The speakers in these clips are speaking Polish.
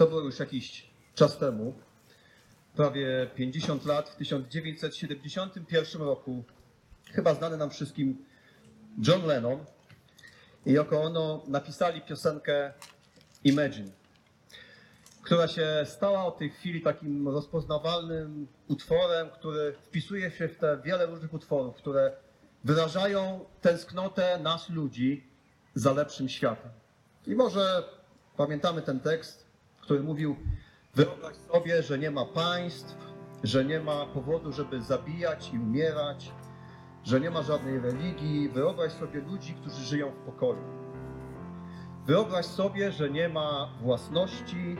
To było już jakiś czas temu, prawie 50 lat, w 1971 roku, chyba znany nam wszystkim John Lennon i Yoko Ono napisali piosenkę Imagine, która się stała od tej chwili takim rozpoznawalnym utworem, który wpisuje się w te wiele różnych utworów, które wyrażają tęsknotę nas ludzi za lepszym światem. I może pamiętamy ten tekst, który mówił: Wyobraź sobie, że nie ma państw, że nie ma powodu, żeby zabijać i umierać, że nie ma żadnej religii. Wyobraź sobie ludzi, którzy żyją w pokoju. Wyobraź sobie, że nie ma własności,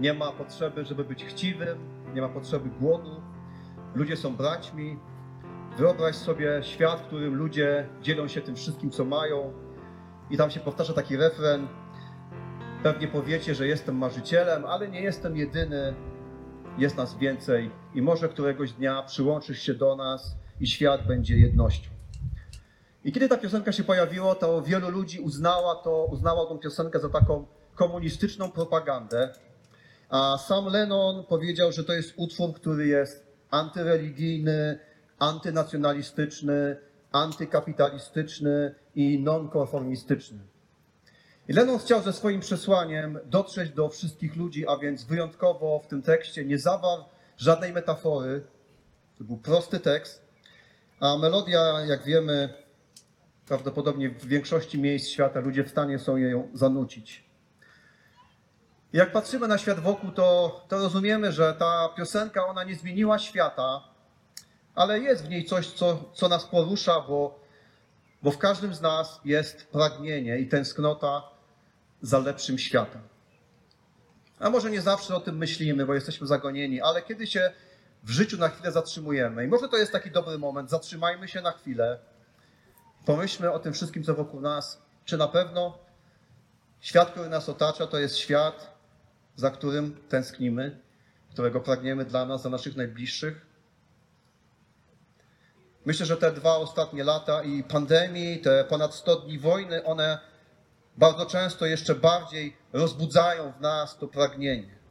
nie ma potrzeby, żeby być chciwym, nie ma potrzeby głodu. Ludzie są braćmi. Wyobraź sobie świat, w którym ludzie dzielą się tym wszystkim, co mają. I tam się powtarza taki refren. Pewnie powiecie, że jestem marzycielem, ale nie jestem jedyny. Jest nas więcej i może któregoś dnia przyłączysz się do nas i świat będzie jednością. I kiedy ta piosenka się pojawiła, to wielu ludzi uznała, to, uznało tą piosenkę za taką komunistyczną propagandę. A sam Lennon powiedział, że to jest utwór, który jest antyreligijny, antynacjonalistyczny, antykapitalistyczny i nonkonformistyczny. I chciał ze swoim przesłaniem dotrzeć do wszystkich ludzi, a więc wyjątkowo w tym tekście nie zawarł żadnej metafory. To był prosty tekst, a melodia, jak wiemy, prawdopodobnie w większości miejsc świata ludzie w stanie są ją zanucić. Jak patrzymy na świat wokół, to, to rozumiemy, że ta piosenka, ona nie zmieniła świata, ale jest w niej coś, co, co nas porusza, bo, bo w każdym z nas jest pragnienie i tęsknota za lepszym światem. A może nie zawsze o tym myślimy, bo jesteśmy zagonieni, ale kiedy się w życiu na chwilę zatrzymujemy, i może to jest taki dobry moment, zatrzymajmy się na chwilę, pomyślmy o tym wszystkim, co wokół nas, czy na pewno świat, który nas otacza, to jest świat, za którym tęsknimy, którego pragniemy dla nas, dla naszych najbliższych. Myślę, że te dwa ostatnie lata i pandemii, te ponad 100 dni wojny, one bardzo często jeszcze bardziej rozbudzają w nas to pragnienie.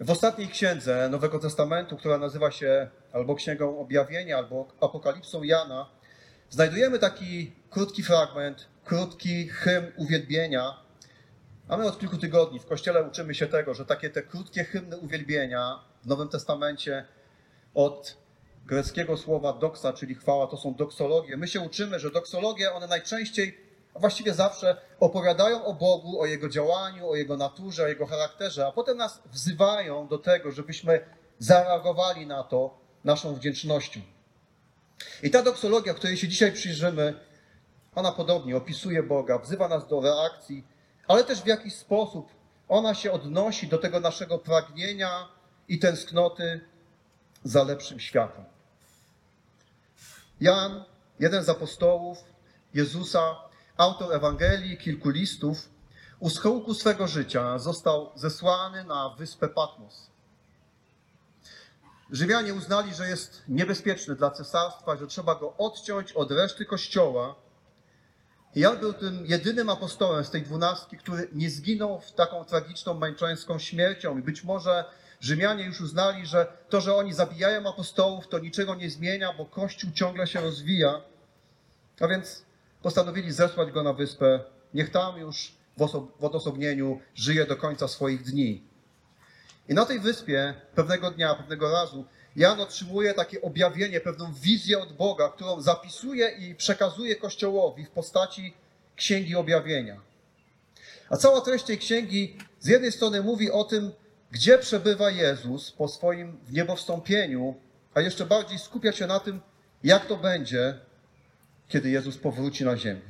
W ostatniej księdze Nowego Testamentu, która nazywa się albo Księgą Objawienia, albo Apokalipsą Jana, znajdujemy taki krótki fragment, krótki hymn uwielbienia. A my od kilku tygodni w Kościele uczymy się tego, że takie te krótkie hymny uwielbienia w Nowym Testamencie od greckiego słowa doksa, czyli chwała, to są doksologie. My się uczymy, że doksologie, one najczęściej, a właściwie zawsze opowiadają o Bogu, o Jego działaniu, o Jego naturze, o Jego charakterze, a potem nas wzywają do tego, żebyśmy zareagowali na to naszą wdzięcznością. I ta doksologia, której się dzisiaj przyjrzymy, ona podobnie opisuje Boga, wzywa nas do reakcji, ale też w jakiś sposób ona się odnosi do tego naszego pragnienia i tęsknoty za lepszym światem. Jan, jeden z apostołów Jezusa, autor Ewangelii, kilku listów, u schyłku swego życia został zesłany na wyspę Patmos. Rzymianie uznali, że jest niebezpieczny dla cesarstwa, że trzeba go odciąć od reszty kościoła. Jan był tym jedynym apostołem z tej dwunastki, który nie zginął w taką tragiczną, męczeńską śmiercią. I być może Rzymianie już uznali, że to, że oni zabijają apostołów, to niczego nie zmienia, bo Kościół ciągle się rozwija. A więc postanowili zesłać go na wyspę. Niech tam już w, oso- w odosobnieniu żyje do końca swoich dni. I na tej wyspie pewnego dnia, pewnego razu Jan otrzymuje takie objawienie, pewną wizję od Boga, którą zapisuje i przekazuje Kościołowi w postaci Księgi Objawienia. A cała treść tej księgi z jednej strony mówi o tym, gdzie przebywa Jezus po swoim wniebowstąpieniu, a jeszcze bardziej skupia się na tym, jak to będzie, kiedy Jezus powróci na ziemię.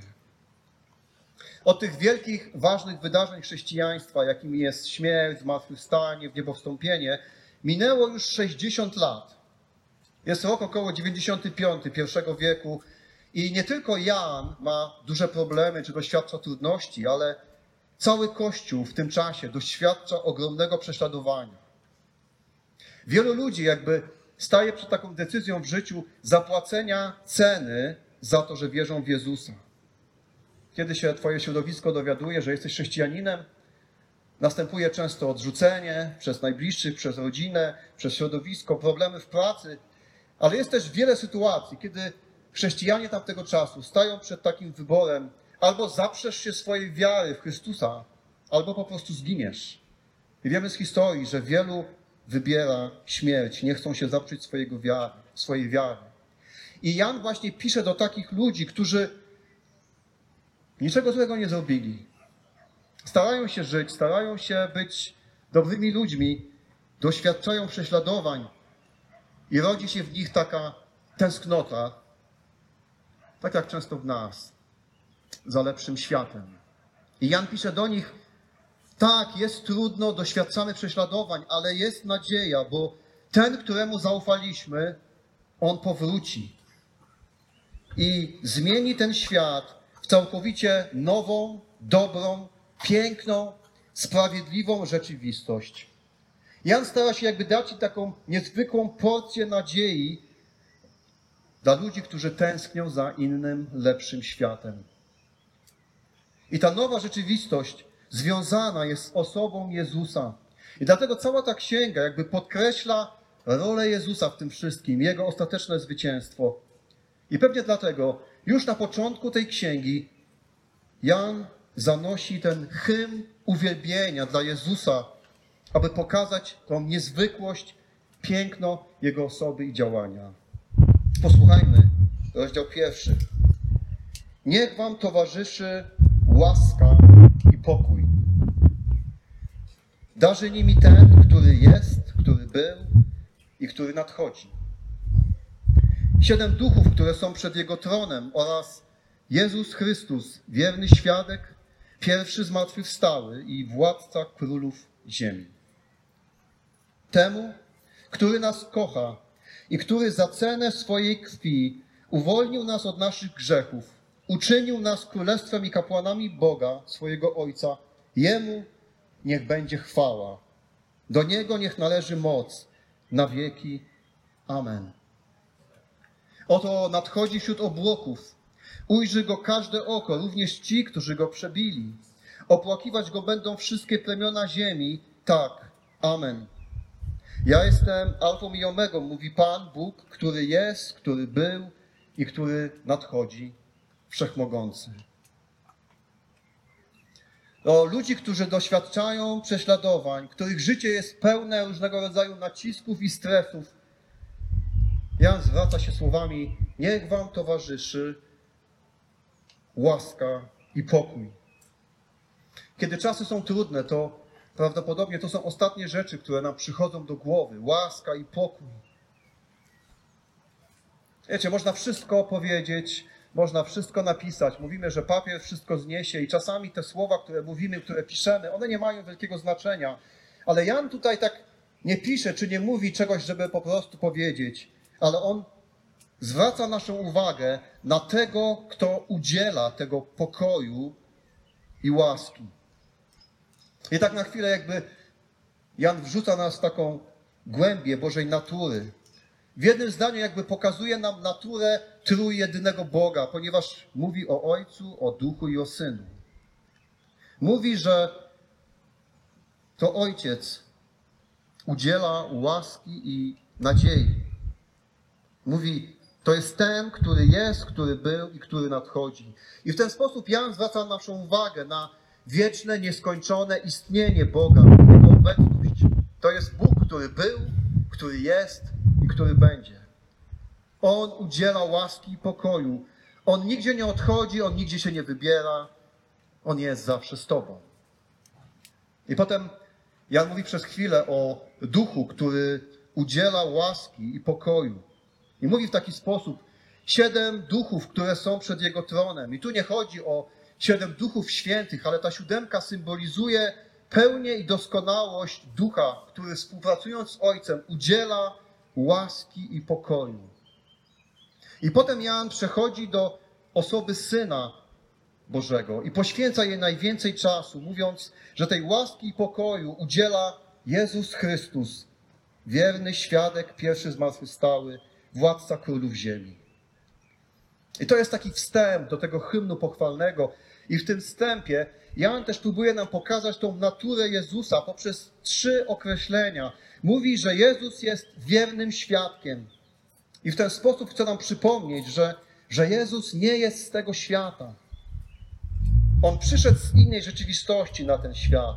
Od tych wielkich, ważnych wydarzeń chrześcijaństwa, jakimi jest śmierć, zmartwychwstanie, wniebowstąpienie, minęło już 60 lat. Jest rok około 95 I wieku i nie tylko Jan ma duże problemy czy doświadcza trudności, ale cały Kościół w tym czasie doświadcza ogromnego prześladowania. Wielu ludzi jakby staje przed taką decyzją w życiu zapłacenia ceny za to, że wierzą w Jezusa. Kiedy się Twoje środowisko dowiaduje, że jesteś chrześcijaninem, Następuje często odrzucenie przez najbliższych, przez rodzinę, przez środowisko, problemy w pracy, ale jest też wiele sytuacji, kiedy chrześcijanie tamtego czasu stają przed takim wyborem: albo zaprzesz się swojej wiary w Chrystusa, albo po prostu zginiesz. I wiemy z historii, że wielu wybiera śmierć, nie chcą się zaprzeć swojego wiary, swojej wiary. I Jan właśnie pisze do takich ludzi, którzy niczego złego nie zrobili. Starają się żyć, starają się być dobrymi ludźmi, doświadczają prześladowań i rodzi się w nich taka tęsknota, tak jak często w nas, za lepszym światem. I Jan pisze do nich, tak, jest trudno, doświadczamy prześladowań, ale jest nadzieja, bo ten, któremu zaufaliśmy, on powróci i zmieni ten świat w całkowicie nową, dobrą, piękną, sprawiedliwą rzeczywistość. Jan stara się jakby dać ci taką niezwykłą porcję nadziei dla ludzi, którzy tęsknią za innym, lepszym światem. I ta nowa rzeczywistość związana jest z osobą Jezusa. I dlatego cała ta księga jakby podkreśla rolę Jezusa w tym wszystkim, jego ostateczne zwycięstwo. I pewnie dlatego już na początku tej księgi Jan zanosi ten hymn uwielbienia dla Jezusa, aby pokazać tą niezwykłość, piękno Jego osoby i działania. Posłuchajmy, rozdział pierwszy. Niech Wam towarzyszy łaska i pokój. Darzy nimi ten, który jest, który był i który nadchodzi. Siedem duchów, które są przed Jego tronem oraz Jezus Chrystus, wierny świadek, pierwszy zmartwychwstały i władca królów ziemi. Temu, który nas kocha i który za cenę swojej krwi uwolnił nas od naszych grzechów, uczynił nas królestwem i kapłanami Boga, swojego Ojca, Jemu niech będzie chwała. Do Niego niech należy moc na wieki. Amen. Oto nadchodzi wśród obłoków. Ujrzy go każde oko, również ci, którzy go przebili. Opłakiwać go będą wszystkie plemiona ziemi. Tak. Amen. Ja jestem Alfą i Omegą, mówi Pan Bóg, który jest, który był i który nadchodzi, wszechmogący. O ludzi, którzy doświadczają prześladowań, których życie jest pełne różnego rodzaju nacisków i stresów. Jan zwraca się słowami: Niech wam towarzyszy łaska i pokój. Kiedy czasy są trudne, to prawdopodobnie to są ostatnie rzeczy, które nam przychodzą do głowy: łaska i pokój. Wiecie, można wszystko powiedzieć, można wszystko napisać. Mówimy, że papier wszystko zniesie, i czasami te słowa, które mówimy, które piszemy, one nie mają wielkiego znaczenia. Ale Jan tutaj tak nie pisze, czy nie mówi czegoś, żeby po prostu powiedzieć, ale on zwraca naszą uwagę na tego, kto udziela tego pokoju i łaski. I tak na chwilę, jakby Jan wrzuca nas w taką głębię Bożej natury. W jednym zdaniu, jakby pokazuje nam naturę trójjedynego Boga, ponieważ mówi o Ojcu, o Duchu i o Synu. Mówi, że to Ojciec udziela łaski i nadziei. Mówi, to jest ten, który jest, który był i który nadchodzi. I w ten sposób Jan zwraca naszą uwagę na wieczne, nieskończone istnienie Boga, Jego obecność. To jest Bóg, który był, który jest i który będzie. On udziela łaski i pokoju. On nigdzie nie odchodzi, on nigdzie się nie wybiera. On jest zawsze z Tobą. I potem Jan mówi przez chwilę o duchu, który udziela łaski i pokoju. I mówi w taki sposób: siedem duchów, które są przed jego tronem. I tu nie chodzi o siedem duchów świętych, ale ta siódemka symbolizuje pełnię i doskonałość ducha, który współpracując z Ojcem udziela łaski i pokoju. I potem Jan przechodzi do osoby Syna Bożego i poświęca jej najwięcej czasu, mówiąc, że tej łaski i pokoju udziela Jezus Chrystus, wierny świadek, pierwszy zmartwychwstały, władca królów ziemi. I to jest taki wstęp do tego hymnu pochwalnego. I w tym wstępie Jan też próbuje nam pokazać tą naturę Jezusa poprzez trzy określenia. Mówi, że Jezus jest wiernym świadkiem. I w ten sposób chce nam przypomnieć, że, że Jezus nie jest z tego świata. On przyszedł z innej rzeczywistości na ten świat.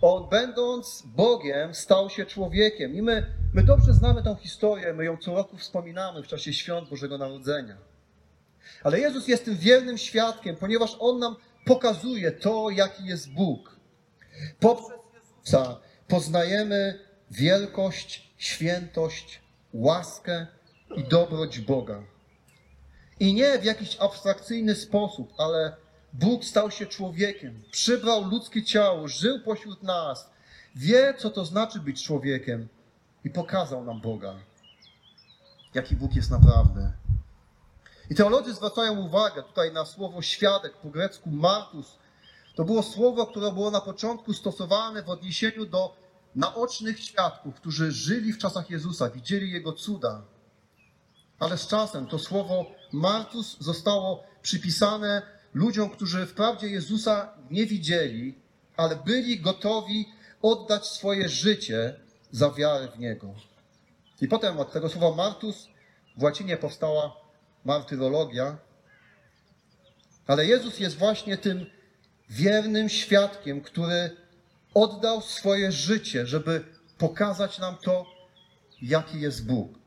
On, będąc Bogiem, stał się człowiekiem. I my, my dobrze znamy tę historię, my ją co roku wspominamy w czasie świąt Bożego Narodzenia. Ale Jezus jest tym wiernym świadkiem, ponieważ On nam pokazuje to, jaki jest Bóg. Poprzez Jezusa poznajemy wielkość, świętość, łaskę i dobroć Boga. I nie w jakiś abstrakcyjny sposób, ale Bóg stał się człowiekiem, przybrał ludzkie ciało, żył pośród nas, wie, co to znaczy być człowiekiem i pokazał nam Boga. Jaki Bóg jest naprawdę. I teolodzy zwracają uwagę tutaj na słowo świadek, po grecku martus. To było słowo, które było na początku stosowane w odniesieniu do naocznych świadków, którzy żyli w czasach Jezusa, widzieli Jego cuda. Ale z czasem to słowo martus zostało przypisane ludziom, którzy wprawdzie Jezusa nie widzieli, ale byli gotowi oddać swoje życie za wiarę w Niego. I potem od tego słowa martus w łacinie powstała martyrologia, ale Jezus jest właśnie tym wiernym świadkiem, który oddał swoje życie, żeby pokazać nam to, jaki jest Bóg.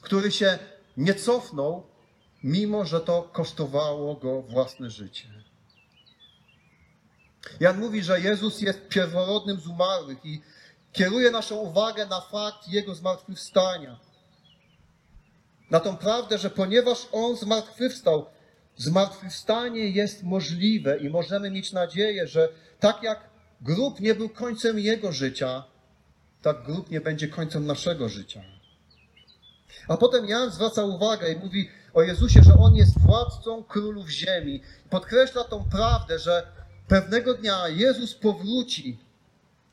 Który się nie cofnął, mimo że to kosztowało go własne życie. Jan mówi, że Jezus jest pierworodnym z umarłych i kieruje naszą uwagę na fakt Jego zmartwychwstania. Na tą prawdę, że ponieważ On zmartwychwstał, zmartwychwstanie jest możliwe i możemy mieć nadzieję, że tak jak grób nie był końcem Jego życia, tak grób nie będzie końcem naszego życia. A potem Jan zwraca uwagę i mówi o Jezusie, że On jest władcą królów ziemi. Podkreśla tą prawdę, że pewnego dnia Jezus powróci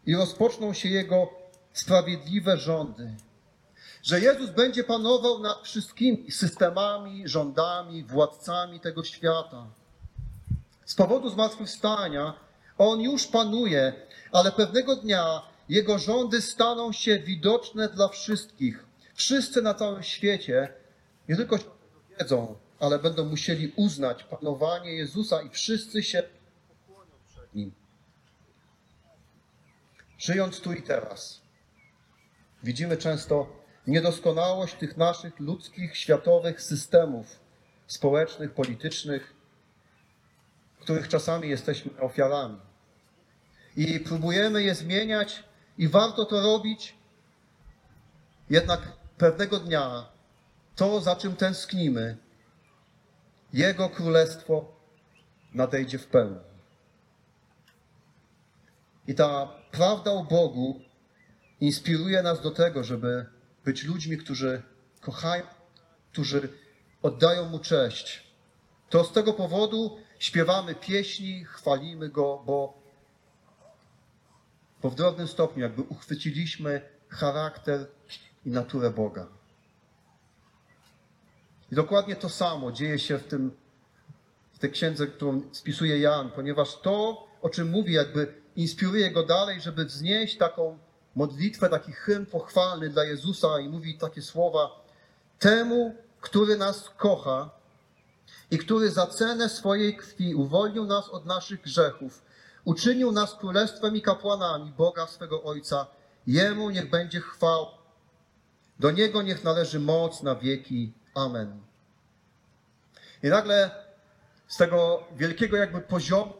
i rozpoczną się Jego sprawiedliwe rządy. Że Jezus będzie panował nad wszystkimi systemami, rządami, władcami tego świata. Z powodu zmartwychwstania On już panuje, ale pewnego dnia Jego rządy staną się widoczne dla wszystkich. Wszyscy na całym świecie nie tylko wiedzą, ale będą musieli uznać panowanie Jezusa i wszyscy się pokłonią przed Nim. Żyjąc tu i teraz, widzimy często niedoskonałość tych naszych ludzkich, światowych systemów społecznych, politycznych, których czasami jesteśmy ofiarami. I próbujemy je zmieniać, i warto to robić, jednak pewnego dnia to, za czym tęsknimy, Jego królestwo nadejdzie w pełni. I ta prawda o Bogu inspiruje nas do tego, żeby być ludźmi, którzy kochają, którzy oddają Mu cześć. To z tego powodu śpiewamy pieśni, chwalimy Go, bo, bo w drobnym stopniu jakby uchwyciliśmy charakter i naturę Boga. I dokładnie to samo dzieje się w, tym, w tej księdze, którą spisuje Jan, ponieważ to, o czym mówi, jakby inspiruje go dalej, żeby wznieść taką modlitwę, taki hymn pochwalny dla Jezusa i mówi takie słowa: Temu, który nas kocha i który za cenę swojej krwi uwolnił nas od naszych grzechów, uczynił nas królestwem i kapłanami Boga swego Ojca, Jemu niech będzie chwał. Do Niego niech należy moc na wieki. Amen. I nagle z tego wielkiego jakby poziomu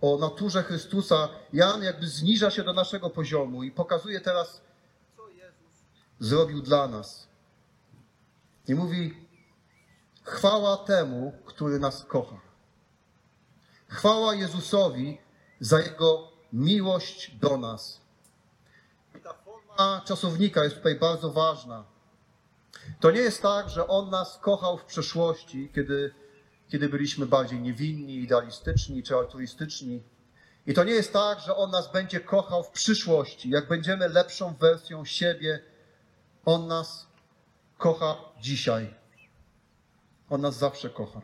o naturze Chrystusa Jan jakby zniża się do naszego poziomu i pokazuje teraz, co Jezus zrobił dla nas. I mówi, chwała temu, który nas kocha. Chwała Jezusowi za Jego miłość do nas. I ta forma czasownika jest tutaj bardzo ważna. To nie jest tak, że On nas kochał w przeszłości, kiedy, kiedy byliśmy bardziej niewinni, idealistyczni czy altruistyczni. I to nie jest tak, że On nas będzie kochał w przyszłości, jak będziemy lepszą wersją siebie. On nas kocha dzisiaj. On nas zawsze kocha.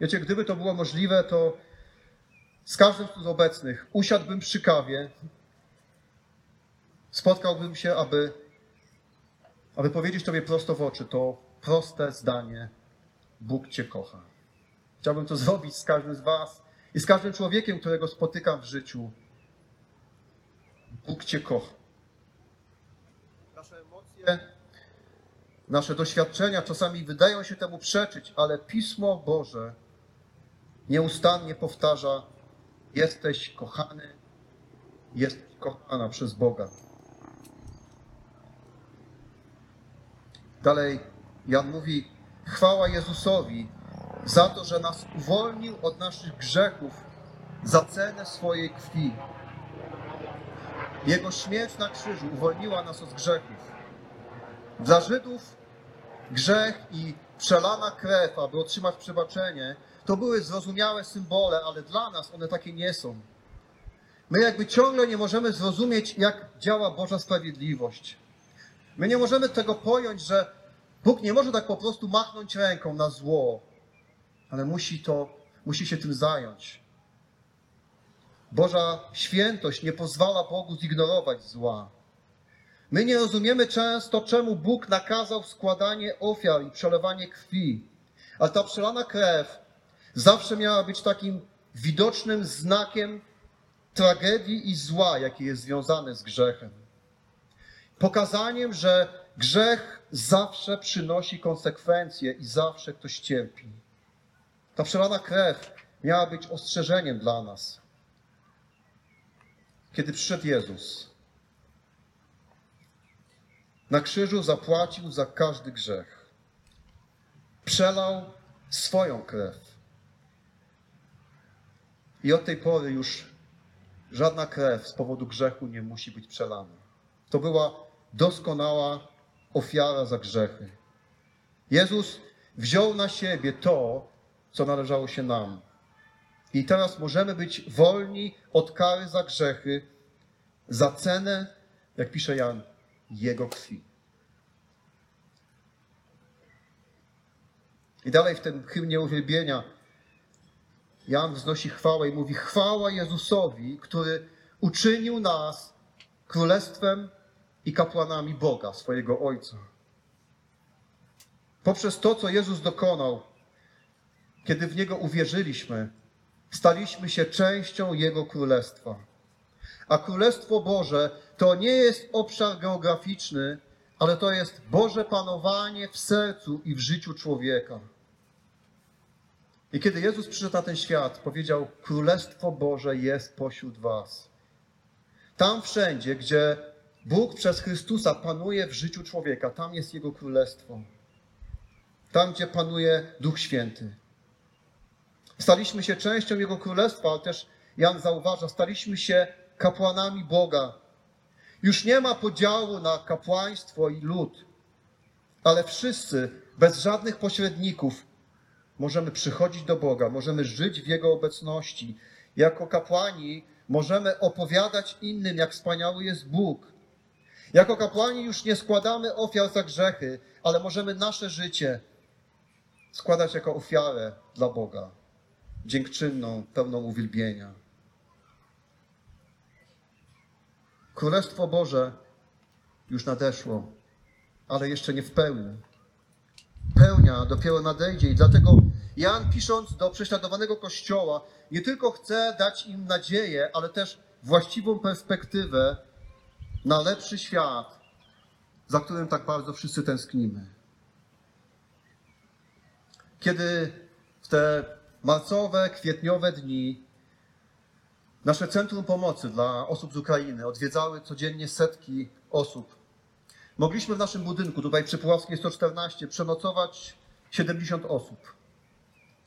Wiecie, gdyby to było możliwe, to z każdym z obecnych usiadłbym przy kawie, spotkałbym się, aby, aby powiedzieć Tobie prosto w oczy to proste zdanie: Bóg Cię kocha. Chciałbym to zrobić z każdym z Was i z każdym człowiekiem, którego spotykam w życiu. Bóg Cię kocha. Nasze emocje, nasze doświadczenia czasami wydają się temu przeczyć, ale Pismo Boże nieustannie powtarza: Jesteś kochany, jesteś kochana przez Boga. Dalej Jan mówi: Chwała Jezusowi za to, że nas uwolnił od naszych grzechów za cenę swojej krwi. Jego śmierć na krzyżu uwolniła nas od grzechów. Dla Żydów grzech i przelana krew, aby otrzymać przebaczenie, to były zrozumiałe symbole, ale dla nas one takie nie są. My jakby ciągle nie możemy zrozumieć, jak działa Boża sprawiedliwość. My nie możemy tego pojąć, że Bóg nie może tak po prostu machnąć ręką na zło, ale musi to, musi się tym zająć. Boża świętość nie pozwala Bogu zignorować zła. My nie rozumiemy często, czemu Bóg nakazał składanie ofiar i przelewanie krwi, ale ta przelana krew zawsze miała być takim widocznym znakiem tragedii i zła, jakie jest związane z grzechem. Pokazaniem, że grzech zawsze przynosi konsekwencje i zawsze ktoś cierpi. Ta przelana krew miała być ostrzeżeniem dla nas. Kiedy przyszedł Jezus, na krzyżu zapłacił za każdy grzech. Przelał swoją krew. I od tej pory już żadna krew z powodu grzechu nie musi być przelana. To była doskonała ofiara za grzechy. Jezus wziął na siebie to, co należało się nam. I teraz możemy być wolni od kary za grzechy, za cenę, jak pisze Jan, Jego krwi. I dalej w tym hymnie uwielbienia Jan wznosi chwałę i mówi: Chwała Jezusowi, który uczynił nas królestwem i kapłanami Boga, swojego Ojca. Poprzez to, co Jezus dokonał, kiedy w Niego uwierzyliśmy, staliśmy się częścią Jego Królestwa. A Królestwo Boże to nie jest obszar geograficzny, ale to jest Boże panowanie w sercu i w życiu człowieka. I kiedy Jezus przyszedł na ten świat, powiedział: Królestwo Boże jest pośród Was. Tam wszędzie, gdzie Bóg przez Chrystusa panuje w życiu człowieka, tam jest Jego królestwo. Tam, gdzie panuje Duch Święty. Staliśmy się częścią Jego królestwa, ale też Jan zauważa, staliśmy się kapłanami Boga. Już nie ma podziału na kapłaństwo i lud, ale wszyscy, bez żadnych pośredników, możemy przychodzić do Boga, możemy żyć w Jego obecności. Jako kapłani możemy opowiadać innym, jak wspaniały jest Bóg. Jako kapłani już nie składamy ofiar za grzechy, ale możemy nasze życie składać jako ofiarę dla Boga, dziękczynną, pełną uwielbienia. Królestwo Boże już nadeszło, ale jeszcze nie w pełni. Pełnia dopiero nadejdzie i dlatego Jan, pisząc do prześladowanego kościoła, nie tylko chce dać im nadzieję, ale też właściwą perspektywę na lepszy świat, za którym tak bardzo wszyscy tęsknimy. Kiedy w te marcowe, kwietniowe dni nasze Centrum Pomocy dla osób z Ukrainy odwiedzały codziennie setki osób, mogliśmy w naszym budynku, tutaj przy Puławskiej 114, przenocować 70 osób.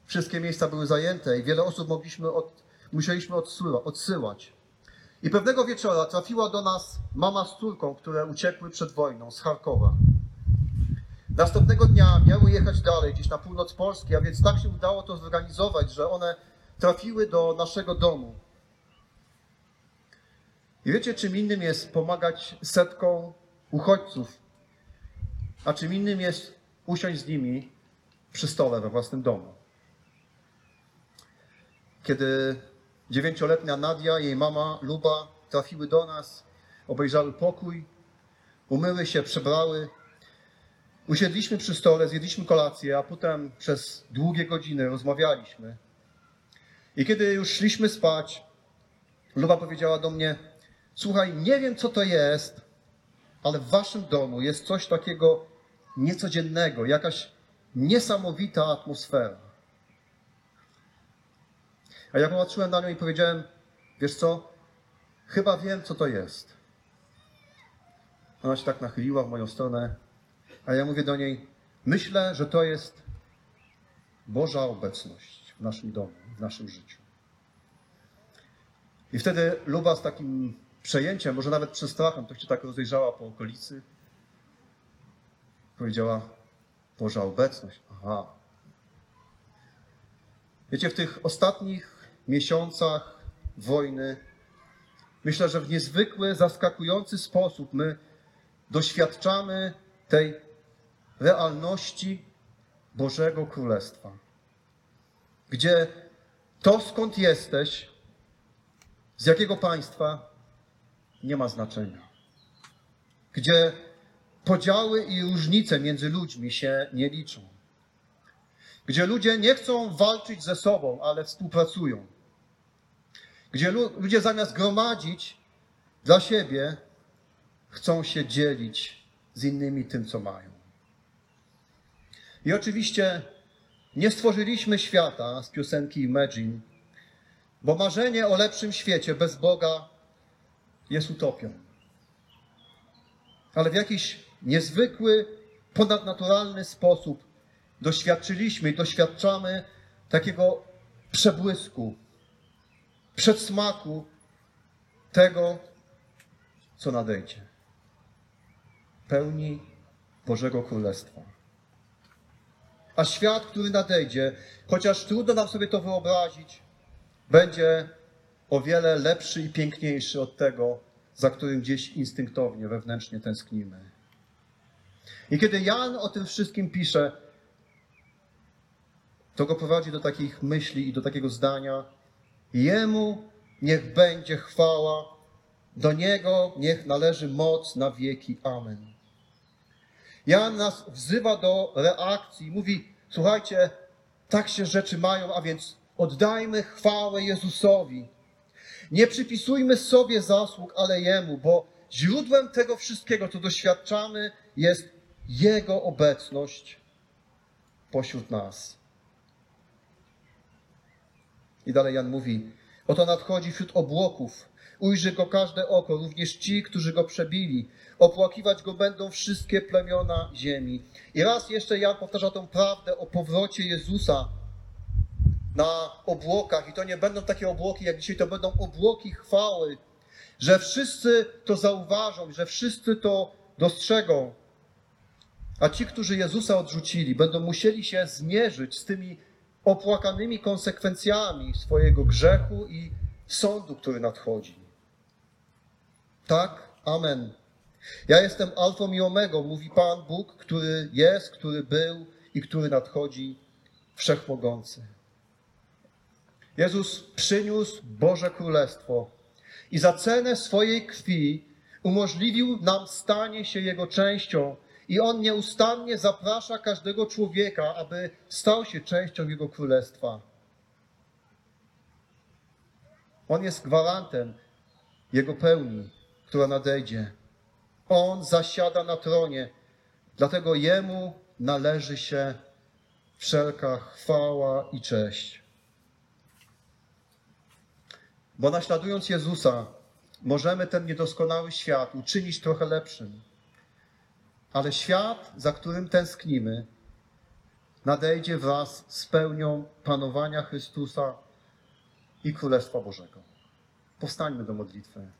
Wszystkie miejsca były zajęte i wiele osób mogliśmy od, musieliśmy odsyłać. I pewnego wieczora trafiła do nas mama z córką, które uciekły przed wojną z Charkowa. Następnego dnia miały jechać dalej, gdzieś na północ Polski, a więc tak się udało to zorganizować, że one trafiły do naszego domu. I wiecie, czym innym jest pomagać setkom uchodźców, a czym innym jest usiąść z nimi przy stole we własnym domu. Kiedy dziewięcioletnia Nadia, jej mama Luba trafiły do nas, obejrzały pokój, umyły się, przebrały. Usiedliśmy przy stole, zjedliśmy kolację, a potem przez długie godziny rozmawialiśmy. I kiedy już szliśmy spać, Luba powiedziała do mnie: Słuchaj, nie wiem co to jest, ale w waszym domu jest coś takiego niecodziennego, jakaś niesamowita atmosfera. A ja popatrzyłem na nią i powiedziałem: Wiesz co? Chyba wiem, co to jest. Ona się tak nachyliła w moją stronę, a ja mówię do niej: Myślę, że to jest Boża obecność w naszym domu, w naszym życiu. I wtedy Luba z takim przejęciem, może nawet przestrachem, to się tak rozejrzała po okolicy. Powiedziała, Boża obecność. Aha. Wiecie, w tych ostatnich miesiącach wojny, myślę, że w niezwykły, zaskakujący sposób my doświadczamy tej realności Bożego Królestwa. Gdzie to, skąd jesteś, z jakiego państwa, nie ma znaczenia. Gdzie podziały i różnice między ludźmi się nie liczą. Gdzie ludzie nie chcą walczyć ze sobą, ale współpracują. Gdzie lu- ludzie zamiast gromadzić dla siebie, chcą się dzielić z innymi tym, co mają. I oczywiście nie stworzyliśmy świata z piosenki Imagine, bo marzenie o lepszym świecie bez Boga jest utopią. Ale w jakiś niezwykły, ponadnaturalny sposób doświadczyliśmy i doświadczamy takiego przebłysku, przedsmaku tego, co nadejdzie. Pełni Bożego Królestwa. A świat, który nadejdzie, chociaż trudno nam sobie to wyobrazić, będzie o wiele lepszy i piękniejszy od tego, za którym gdzieś instynktownie, wewnętrznie tęsknimy. I kiedy Jan o tym wszystkim pisze, to go prowadzi do takich myśli i do takiego zdania: Jemu niech będzie chwała, do niego niech należy moc na wieki. Amen. Jan nas wzywa do reakcji, mówi: Słuchajcie, tak się rzeczy mają, a więc oddajmy chwałę Jezusowi. Nie przypisujmy sobie zasług, ale Jemu, bo źródłem tego wszystkiego, co doświadczamy, jest Jego obecność pośród nas. I dalej Jan mówi: Oto nadchodzi wśród obłoków. Ujrzy go każde oko, również ci, którzy go przebili. Opłakiwać go będą wszystkie plemiona ziemi. I raz jeszcze Jan powtarza tą prawdę o powrocie Jezusa na obłokach. I to nie będą takie obłoki jak dzisiaj, to będą obłoki chwały, że wszyscy to zauważą, że wszyscy to dostrzegą. A ci, którzy Jezusa odrzucili, będą musieli się zmierzyć z tymi opłakanymi konsekwencjami swojego grzechu i sądu, który nadchodzi. Tak, amen. Ja jestem alfą i omegą, mówi Pan Bóg, który jest, który był i który nadchodzi, wszechmogący. Jezus przyniósł Boże Królestwo i za cenę swojej krwi umożliwił nam stanie się Jego częścią. I On nieustannie zaprasza każdego człowieka, aby stał się częścią Jego Królestwa. On jest gwarantem Jego pełni, która nadejdzie. On zasiada na tronie, dlatego Jemu należy się wszelka chwała i cześć. Bo naśladując Jezusa, możemy ten niedoskonały świat uczynić trochę lepszym. Ale świat, za którym tęsknimy, nadejdzie wraz z pełnią panowania Chrystusa i Królestwa Bożego. Powstańmy do modlitwy.